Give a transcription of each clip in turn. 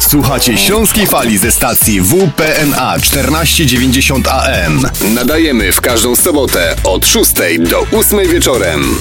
Słuchacie Śląskiej Fali ze stacji WPNA 1490 AM. Nadajemy w każdą sobotę od 6 do 8 wieczorem.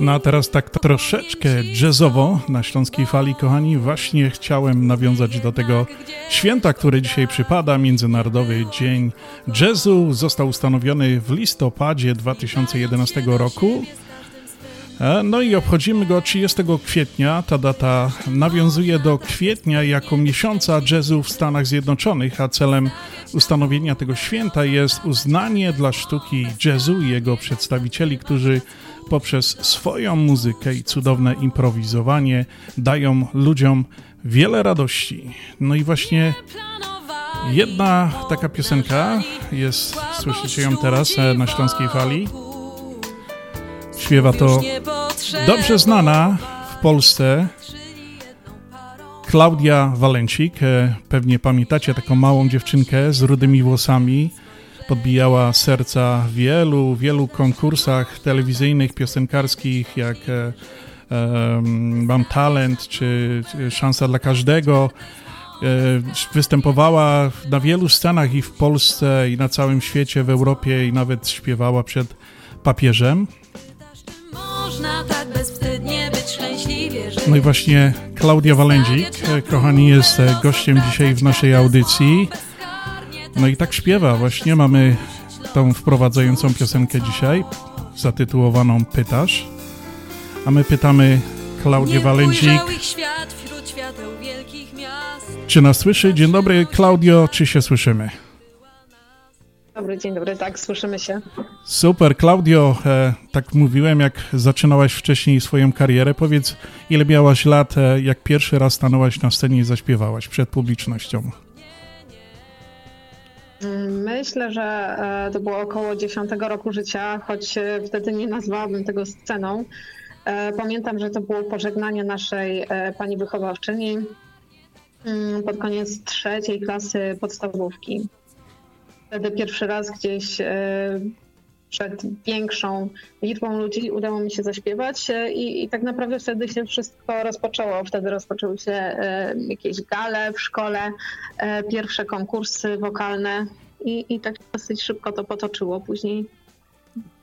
No a teraz tak troszeczkę jazzowo na Śląskiej Fali, kochani. Właśnie chciałem nawiązać do tego święta, które dzisiaj przypada, Międzynarodowy Dzień Jazzu. Został ustanowiony w listopadzie 2011 roku. E, No i obchodzimy go 30 kwietnia. Ta data nawiązuje do kwietnia jako miesiąca jazzu w Stanach Zjednoczonych, a celem ustanowienia tego święta jest uznanie dla sztuki jazzu i jego przedstawicieli, którzy poprzez swoją muzykę i cudowne improwizowanie dają ludziom wiele radości. No i właśnie jedna taka piosenka jest, słyszycie ją teraz e, na Śląskiej Fali. Śpiewa to dobrze znana w Polsce Klaudia Walencik. E, Pewnie pamiętacie taką małą dziewczynkę z rudymi włosami. Podbijała serca w wielu, wielu konkursach telewizyjnych, piosenkarskich, jak em, Mam Talent czy, czy Szansa dla Każdego. E, Występowała na wielu scenach i w Polsce, i na całym świecie, w Europie, i nawet śpiewała przed papieżem. Tak No i właśnie Klaudia Walędzik, e, kochani, jest gościem dzisiaj w naszej audycji. No i tak śpiewa, właśnie mamy tą wprowadzającą piosenkę dzisiaj, zatytułowaną Pytasz. A my pytamy Klaudię miast. czy nas słyszy? Dzień dobry, Klaudio, czy się słyszymy? Dobry, dzień dobry, tak, słyszymy się. Super, Klaudio, e, tak mówiłem, jak zaczynałaś wcześniej swoją karierę, powiedz, ile miałaś lat, e, jak pierwszy raz stanęłaś na scenie i zaśpiewałaś przed publicznością? Myślę, że e, to było około 10 roku życia, choć e, wtedy nie nazwałabym tego sceną. E, Pamiętam, że to było pożegnanie naszej pani wychowawczyni mm, pod koniec trzeciej klasy podstawówki. Wtedy pierwszy raz gdzieś przed większą liczbą ludzi udało mi się zaśpiewać e, i, i tak naprawdę wtedy się wszystko rozpoczęło. Wtedy rozpoczęły się e, jakieś gale w szkole, e, pierwsze konkursy wokalne i, i tak dosyć szybko to potoczyło później.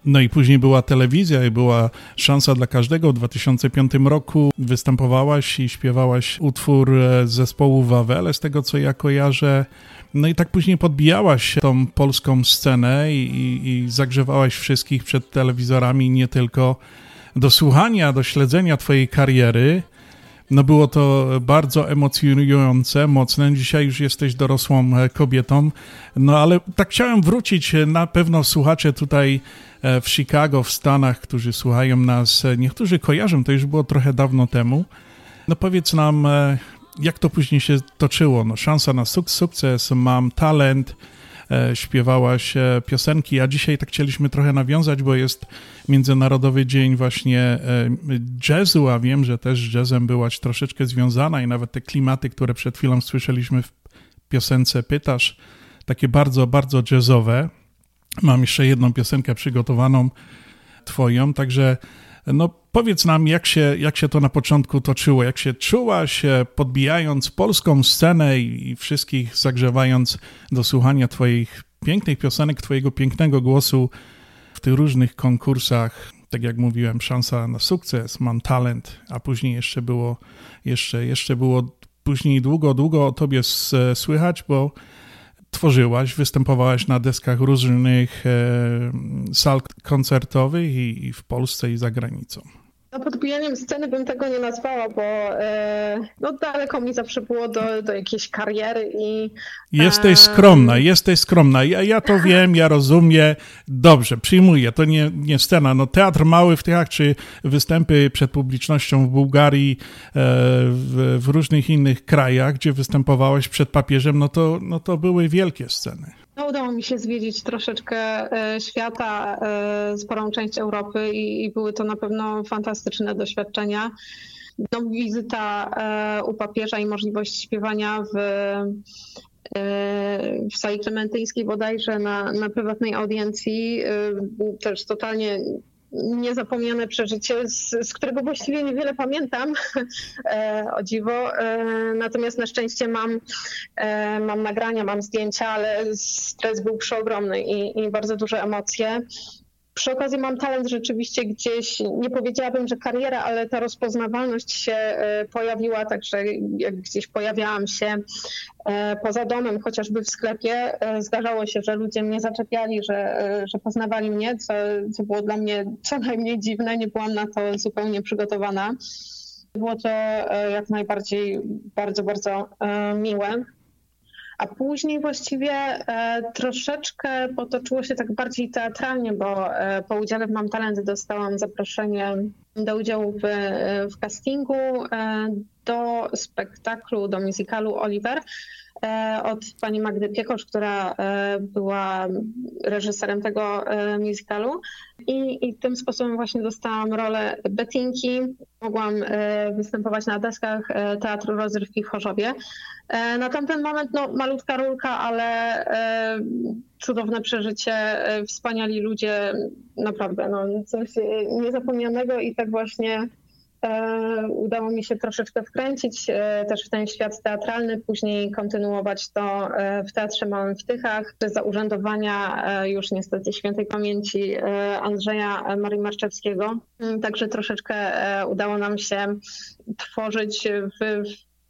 No i później była telewizja i była szansa dla każdego. W 2005 roku występowałaś i śpiewałaś utwór e, zespołu Wawele, z tego co ja kojarzę. No i tak później podbijałaś tą polską scenę i, i, i zagrzewałaś wszystkich przed telewizorami nie tylko do słuchania, do śledzenia twojej kariery. No było to bardzo emocjonujące, mocne. Dzisiaj już jesteś dorosłą e, kobietą. No ale tak chciałem wrócić. e, Na pewno słuchacze tutaj e, w Chicago, w Stanach, którzy słuchają nas, niektórzy kojarzą, to już było trochę dawno temu. No powiedz nam, jak to później się toczyło? No szansa na suk- sukces, mam talent, śpiewałaś e, piosenki, a dzisiaj tak chcieliśmy trochę nawiązać, bo jest Międzynarodowy Dzień właśnie e, jazzu, a wiem, że też z jazzem byłaś troszeczkę związana i nawet te klimaty, które przed chwilą słyszeliśmy w piosence Pytasz, takie bardzo, bardzo jazzowe. Mam jeszcze jedną piosenkę przygotowaną twoją, także no powiedz nam, jak się, jak się to na początku toczyło, jak się czułaś, podbijając polską scenę i, wszystkich zagrzewając do słuchania twoich pięknych piosenek, twojego pięknego głosu w tych różnych konkursach, tak jak mówiłem, szansa na sukces, mam talent, a później jeszcze było, jeszcze, jeszcze było później długo, długo o tobie słychać, bo tworzyłaś, występowałaś na deskach różnych e, sal koncertowych i, i w Polsce i za granicą. No podbijaniem sceny bym tego nie nazwała, bo e, no daleko mi zawsze było do, do jakiejś kariery i Jesteś skromna, jesteś skromna. Ja, ja to wiem, ja rozumiem. Dobrze, przyjmuję. To nie, nie scena. No, teatr mały w Tychach, czy występy przed publicznością w Bułgarii, e, w, w różnych innych krajach, gdzie występowałeś przed papieżem, no to, no to były wielkie sceny. No, udało mi się zwiedzić troszeczkę e, świata, e, sporą część Europy i, i były to na pewno fantastyczne doświadczenia. No, wizyta e, u papieża i możliwość śpiewania w w sali klementyńskiej bodajże na, na prywatnej audiencji. Też totalnie niezapomniane przeżycie, z, z, którego właściwie niewiele pamiętam, o dziwo. Natomiast na szczęście mam, mam nagrania, mam zdjęcia, ale stres był przeogromny i, i bardzo duże emocje. Przy okazji mam talent rzeczywiście gdzieś, nie powiedziałabym, że kariera, ale ta rozpoznawalność się e, pojawiła, także jak gdzieś pojawiałam się e, poza domem, chociażby w sklepie, e, zdarzało się, że ludzie mnie zaczepiali, że, że poznawali mnie, co, co było dla mnie co najmniej dziwne, nie byłam na to zupełnie przygotowana. Było to jak najbardziej bardzo, bardzo miłe. A później właściwie e, troszeczkę potoczyło się tak bardziej teatralnie, bo e, po udziale w Mam Talent dostałam zaproszenie do udziału w, w castingu e, do spektaklu, do musicalu Oliver od pani Magdy Piekosz, która była reżyserem tego musicalu. I, I tym sposobem właśnie dostałam rolę Betinki. Mogłam występować na deskach Teatru Rozrywki w Chorzowie. E, na tamten moment no, malutka rulka, ale e, cudowne przeżycie, e, wspaniali ludzie, naprawdę no, coś niezapomnianego i tak właśnie udało mi się troszeczkę wkręcić też w ten świat teatralny, później kontynuować to w Teatrze Małym w Tychach, za urzędowania już niestety świętej pamięci Andrzeja Marii Marczewskiego. Mm, także troszeczkę udało nam się tworzyć w,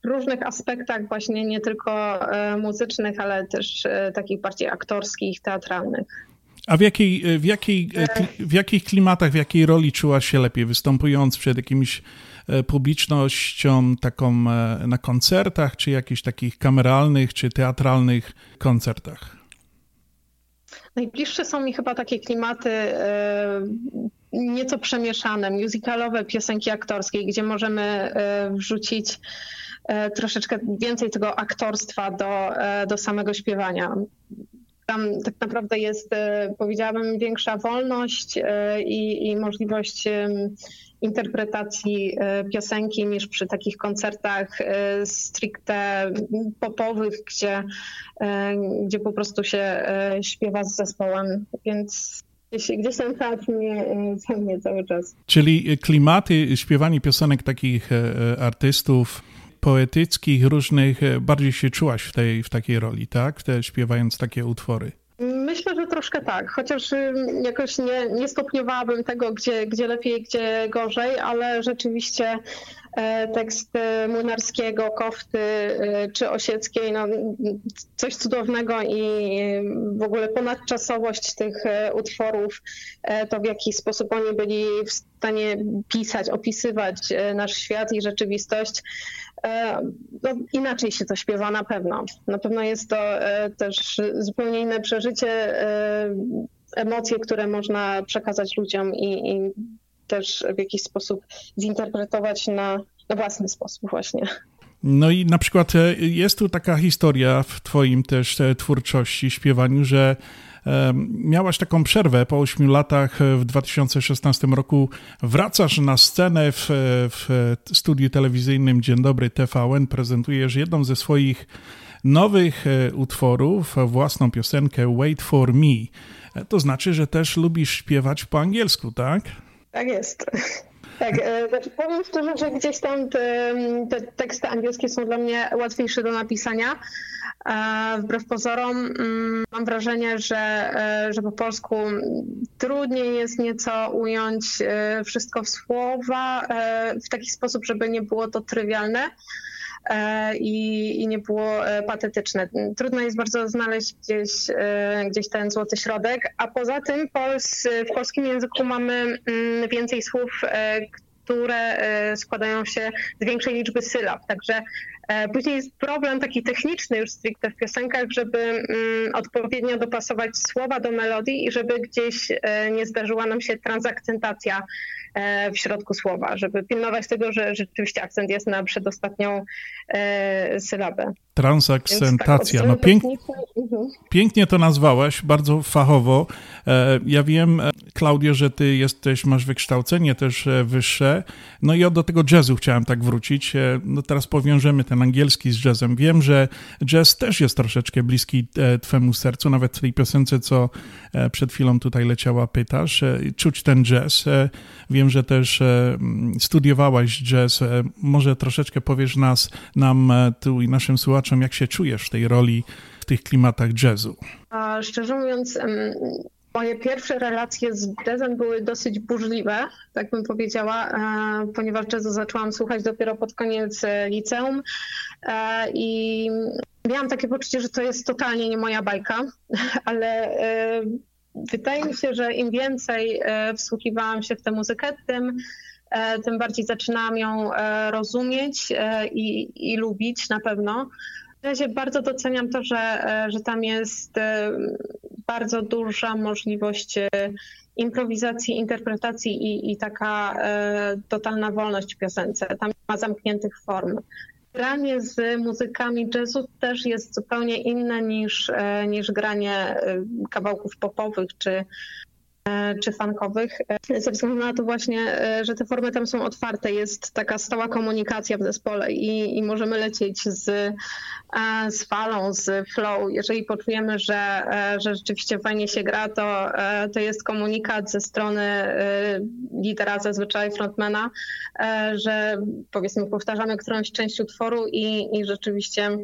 różnych aspektach, właśnie nie tylko e, muzycznych, ale też e, takich bardziej aktorskich, teatralnych. A w, jakiej, e, w, jakiej, w jakich klimatach, w jakiej roli czułaś się lepiej, występując przed jakimś publicznością taką na koncertach, czy jakichś takich kameralnych, czy teatralnych koncertach? Najbliższe są mi chyba takie klimaty nieco przemieszane, musicalowe, piosenki aktorskie, gdzie możemy wrzucić E, troszeczkę więcej tego aktorstwa do, e, do samego śpiewania. Tam tak naprawdę jest, e, powiedziałabym, większa wolność i, i możliwość interpretacji piosenki niż przy takich koncertach stricte popowych, gdzie, gdzie po prostu się śpiewa z zespołem. Więc gdzieś, ten teatr mnie, mnie cały czas. Czyli klimaty, śpiewanie piosenek takich artystów poetyckich, różnych, e, bardziej się czułaś w, tej, w takiej roli, tak? Te, śpiewając takie utwory. Myślę, że troszkę tak, chociaż jakoś nie, nie stopniowałabym tego, gdzie, gdzie lepiej, gdzie gorzej, ale rzeczywiście e, tekst Młynarskiego, Kofty e, czy Osieckiej, no, coś cudownego i w ogóle ponadczasowość tych utworów, to w jaki sposób oni byli w stanie pisać, opisywać nasz świat i rzeczywistość, E, no, inaczej się to śpiewa na pewno. Na pewno jest to e, też zupełnie inne przeżycie, e, emocje, które można przekazać ludziom i, i też w jakiś sposób zinterpretować na, na własny sposób właśnie. No i na przykład jest tu taka historia w twoim też twórczości, śpiewaniu, że Miałaś taką przerwę po 8 latach w 2016 roku. Wracasz na scenę w, w studiu telewizyjnym Dzień Dobry TVN, prezentujesz jedną ze swoich nowych e, utworów, własną piosenkę Wait for Me. E, to znaczy, że też lubisz śpiewać po angielsku, tak? Tak jest. Tak, e, znaczy powiem szczerze, że gdzieś tam te, te, teksty angielskie są dla mnie łatwiejsze do napisania. Wbrew pozorom mm, mam wrażenie, że, e, że po polsku trudniej jest nieco ująć e, wszystko w słowa w taki sposób, żeby nie było to trywialne. I, i, nie było patetyczne. Trudno jest bardzo znaleźć gdzieś, gdzieś ten złoty środek, a poza tym pols, w polskim języku mamy mm, więcej słów, które składają się z większej liczby sylab. Także E, później jest problem taki techniczny już stricte w piosenkach, żeby mm, odpowiednio dopasować słowa do melodii i żeby gdzieś e, nie zdarzyła nam się transakcentacja e, w środku słowa, żeby pilnować tego, że rzeczywiście akcent jest na przedostatnią sylabę. Transakcentacja. Tak, no pięk, mhm. pięknie to nazwałaś, bardzo fachowo. Ja wiem, Klaudio, że ty jesteś, masz wykształcenie też e, wyższe, no i do tego jazzu chciałem tak wrócić. E, no teraz powiążemy ten angielski z jazzem. Wiem, że jazz też jest troszeczkę bliski twemu sercu, nawet w tej piosence, co przed chwilą tutaj leciała, pytasz. Czuć ten jazz. Wiem, że też studiowałaś jazz. Może troszeczkę powiesz nas, nam tu i naszym słuchaczom, jak się czujesz w tej roli, w tych klimatach jazzu? A szczerze mówiąc, moje pierwsze relacje z jazzem były dosyć burzliwe, tak bym powiedziała, e, ponieważ jazzu zaczęłam słuchać dopiero pod koniec e, liceum e, i miałam takie poczucie, że to jest totalnie nie moja bajka, ale wydaje mi się, że im więcej wsłuchiwałam się w tę muzykę, tym tym bardziej zaczynałam ją rozumieć i, i lubić na pewno. W razie bardzo doceniam to, że, że tam jest bardzo duża możliwość e, improwizacji, interpretacji i, i taka e, totalna wolność w piosence. Tam ma zamkniętych form. Granie z muzykami jazzu też jest zupełnie inne niż, e, niż granie e, kawałków popowych czy, E, czy fankowych, e, ze względu na to właśnie, e, że te formy tam są otwarte, jest taka stała komunikacja w zespole i, i możemy lecieć z, z falą, z flow. Jeżeli poczujemy, że, że rzeczywiście fajnie się gra, to, to jest komunikat ze strony lidera, zazwyczaj frontmana, że powiedzmy powtarzamy którąś część utworu i, i rzeczywiście,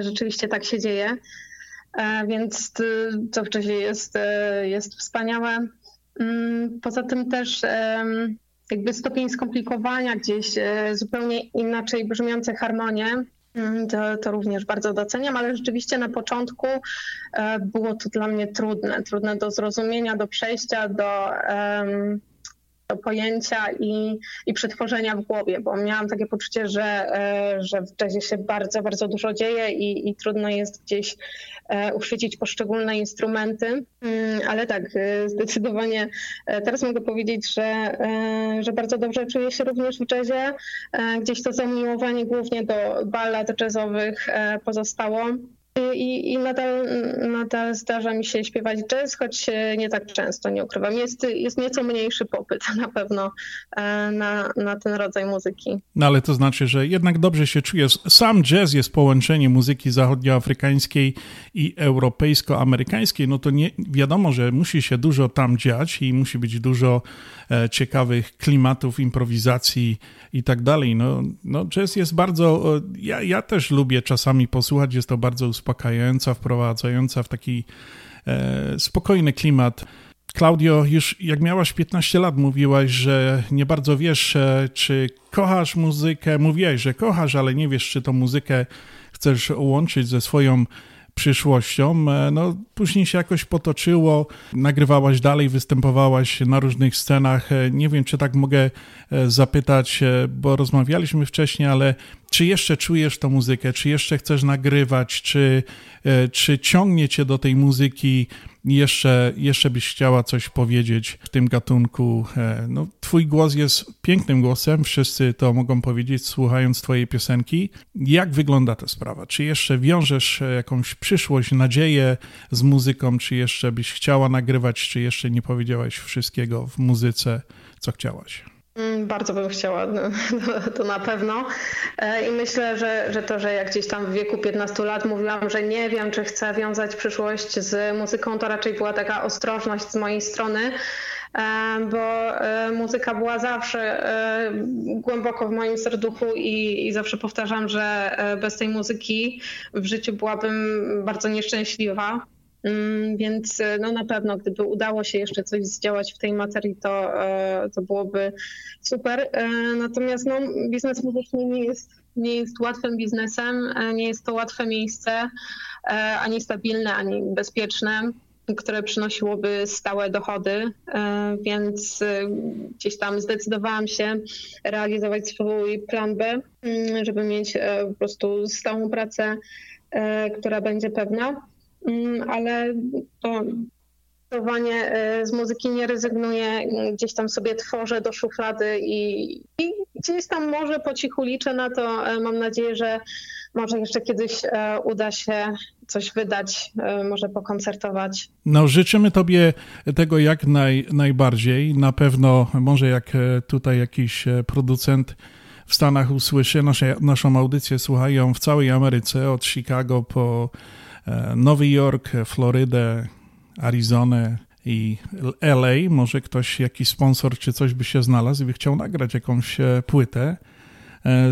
rzeczywiście tak się dzieje. E, więc co wcześniej jest, e, jest wspaniałe. Mm, poza tym też jakby stopień skomplikowania gdzieś, e, zupełnie inaczej brzmiące harmonie, mm, to, to, również bardzo doceniam, ale rzeczywiście na początku było to dla mnie trudne, trudne do zrozumienia, do przejścia, do pojęcia i, i przetworzenia w głowie, bo miałam takie poczucie, że, e, że w jazzie się bardzo, bardzo dużo dzieje i, i trudno jest gdzieś e, uchwycić poszczególne instrumenty, mm, ale tak, e, zdecydowanie teraz mogę powiedzieć, że, że bardzo dobrze czuję się również w jazzie. Gdzieś to zamiłowanie głównie do ballad jazzowych pozostało. I, i nadal, nadal zdarza mi się śpiewać jazz, choć nie tak często, nie ukrywam. Jest, jest nieco mniejszy popyt na pewno e, na, na ten rodzaj muzyki. No ale to znaczy, że jednak dobrze się czujesz. Sam jazz jest połączenie muzyki zachodnioafrykańskiej i europejsko-amerykańskiej. No to nie wiadomo, że musi się dużo tam dziać i musi być dużo e, ciekawych klimatów, improwizacji i tak dalej. No, no jazz jest bardzo... Ja, ja też lubię czasami posłuchać, jest to bardzo uspokojające uspokajająca, wprowadzająca w taki e, spokojny klimat. Klaudio, już jak miałaś 15 lat, mówiłaś, że nie bardzo wiesz, e, czy kochasz muzykę. Mówiłaś, że kochasz, ale nie wiesz, czy tą muzykę chcesz łączyć ze swoją przyszłością. E, no, później się jakoś potoczyło, nagrywałaś dalej, występowałaś na różnych scenach. E, nie wiem, czy tak mogę zapytać, bo rozmawialiśmy wcześniej, ale czy jeszcze czujesz tą muzykę, czy jeszcze chcesz nagrywać, czy, e, czy ciągnie cię do tej muzyki, jeszcze, jeszcze byś chciała coś powiedzieć w tym gatunku. E, no, twój głos jest pięknym głosem, wszyscy to mogą powiedzieć, słuchając twojej piosenki. Jak wygląda ta sprawa? Czy jeszcze wiążesz e, jakąś przyszłość, nadzieję z muzyką, czy jeszcze byś chciała nagrywać, czy jeszcze nie powiedziałaś wszystkiego w muzyce, co chciałaś? Mm, bardzo bym chciała, no, to na pewno. E, I myślę, że, że to, że jak gdzieś tam w wieku 15 lat mówiłam, że nie wiem, czy chcę wiązać przyszłość z muzyką, to raczej była taka ostrożność z mojej strony, e, bo e, muzyka była zawsze głęboko w moim serduchu i, i zawsze powtarzam, że bez tej muzyki w życiu byłabym bardzo nieszczęśliwa. Więc e, no na pewno, gdyby udało się jeszcze coś zdziałać w tej materii, to, e, to byłoby super. E, natomiast no, biznes muzyczny nie jest, nie jest łatwym biznesem, nie jest to łatwe miejsce, ani stabilne, ani bezpieczne które przynosiłoby stałe dochody, więc gdzieś tam zdecydowałam się realizować swój plan B, mm, żeby mieć po prostu stałą pracę, która będzie pewna. Mm, ale to zdecydowanie e, z muzyki nie rezygnuję, gdzieś tam sobie tworzę do szuflady i, i, gdzieś tam może po cichu liczę na to. E, mam nadzieję, że może jeszcze kiedyś e, uda się coś wydać, e, może pokoncertować. No, życzymy Tobie tego jak naj, najbardziej. Na pewno, może jak tutaj jakiś producent w Stanach usłyszy nasze, naszą audycję, słuchają w całej Ameryce, od Chicago po Nowy Jork, Florydę, Arizonę, i LA, może ktoś, jakiś sponsor czy coś by się znalazł i by chciał nagrać jakąś e, płytę. E,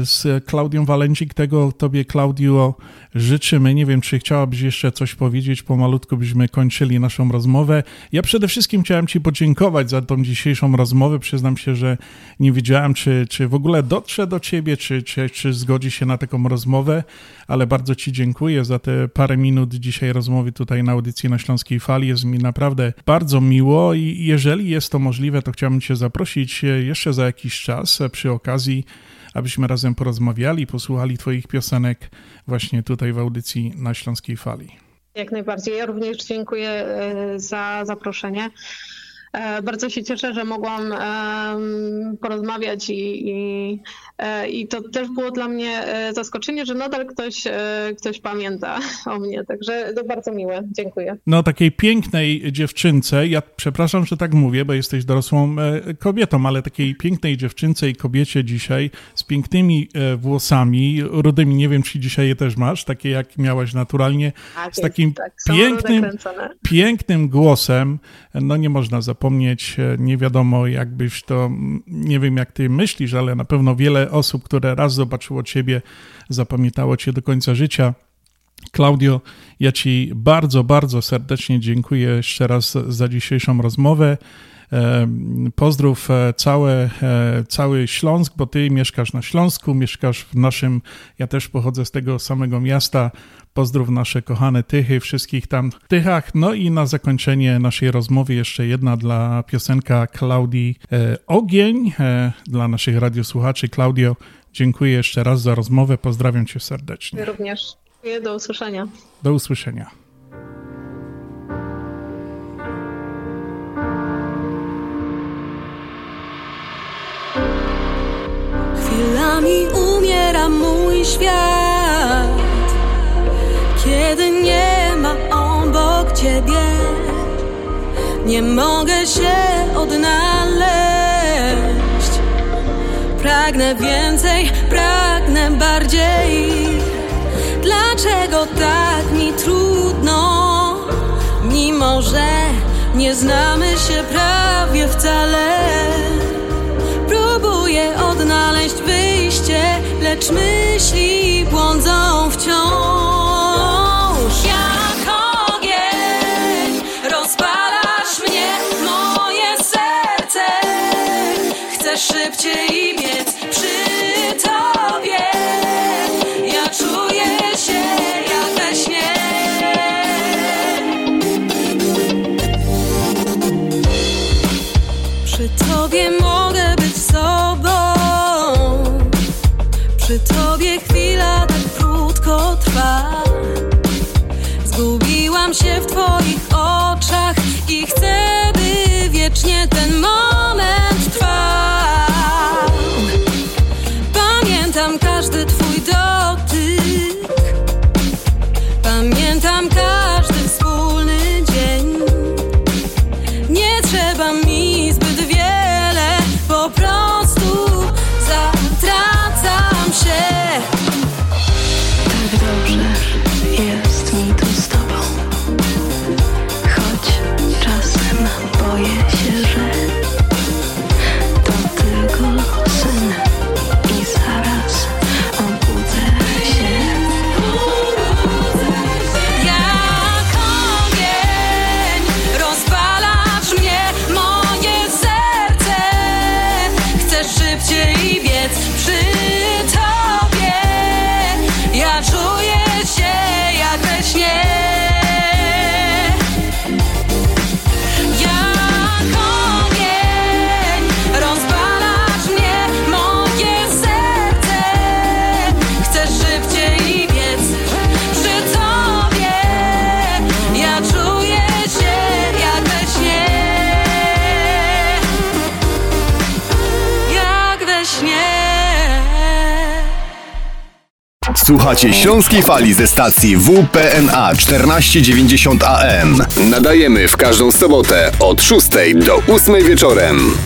z Klaudią Walencik. Tego Tobie, Klaudio, życzymy. Nie wiem, czy chciałabyś jeszcze coś powiedzieć, pomalutko byśmy kończyli naszą rozmowę. Ja przede wszystkim chciałem Ci podziękować za tą dzisiejszą rozmowę. Przyznam się, że nie wiedziałem, czy, czy w ogóle dotrze do Ciebie, czy, czy, czy zgodzi się na taką rozmowę, ale bardzo Ci dziękuję za te parę minut dzisiaj rozmowy tutaj na audycji na Śląskiej Fali. Jest mi naprawdę bardzo miło i jeżeli jest to możliwe, to chciałbym Cię zaprosić jeszcze za jakiś czas przy okazji abyśmy razem porozmawiali, posłuchali Twoich piosenek właśnie tutaj w audycji na Śląskiej Fali. Jak najbardziej. Ja również dziękuję e, za zaproszenie. E, bardzo się cieszę, że mogłam porozmawiać i, i, e, i, to też było dla mnie e, zaskoczenie, że nadal ktoś, ktoś pamięta o mnie, także to bardzo miłe. Dziękuję. No takiej pięknej dziewczynce, ja przepraszam, że tak mówię, bo jesteś dorosłą kobietą, ale takiej pięknej dziewczynce i kobiecie dzisiaj z pięknymi włosami, rudymi, nie wiem, czy dzisiaj je też masz, takie jak miałaś naturalnie, tak, z takim tak, pięknym, pięknym głosem, no nie można zapomnieć zapomnieć. E, nie wiadomo, jakbyś to, nie wiem jak ty myślisz, ale na pewno wiele osób, które raz zobaczyło ciebie, zapamiętało cię do końca życia. Klaudio, ja Ci bardzo, bardzo serdecznie dziękuję jeszcze raz za dzisiejszą rozmowę. E, pozdrów e, całe, cały Śląsk, bo Ty mieszkasz na Śląsku, mieszkasz w naszym, ja też pochodzę z tego samego miasta, Pozdrów nasze kochane Tychy, wszystkich tam Tychach. No i na zakończenie naszej rozmowy jeszcze jedna dla piosenka Klaudii e, Ogień, e, dla naszych radiosłuchaczy. Klaudio, dziękuję jeszcze raz za rozmowę, pozdrawiam Cię serdecznie. również. Do usłyszenia. Do usłyszenia. Chwilami umiera mój świat kiedy nie ma obok ciebie. Nie mogę się odnaleźć. Pragnę więcej, pragnę bardziej. Dlaczego tak mi trudno, mimo że nie znamy się prawie wcale? Odnaleźć wyjście, lecz myśli błądzą wciąż. szybciej biec wiecznie ten Słuchacie Śląskiej Fali ze stacji WPNA 1490 AM. Nadajemy w każdą sobotę od 6 do 8 wieczorem.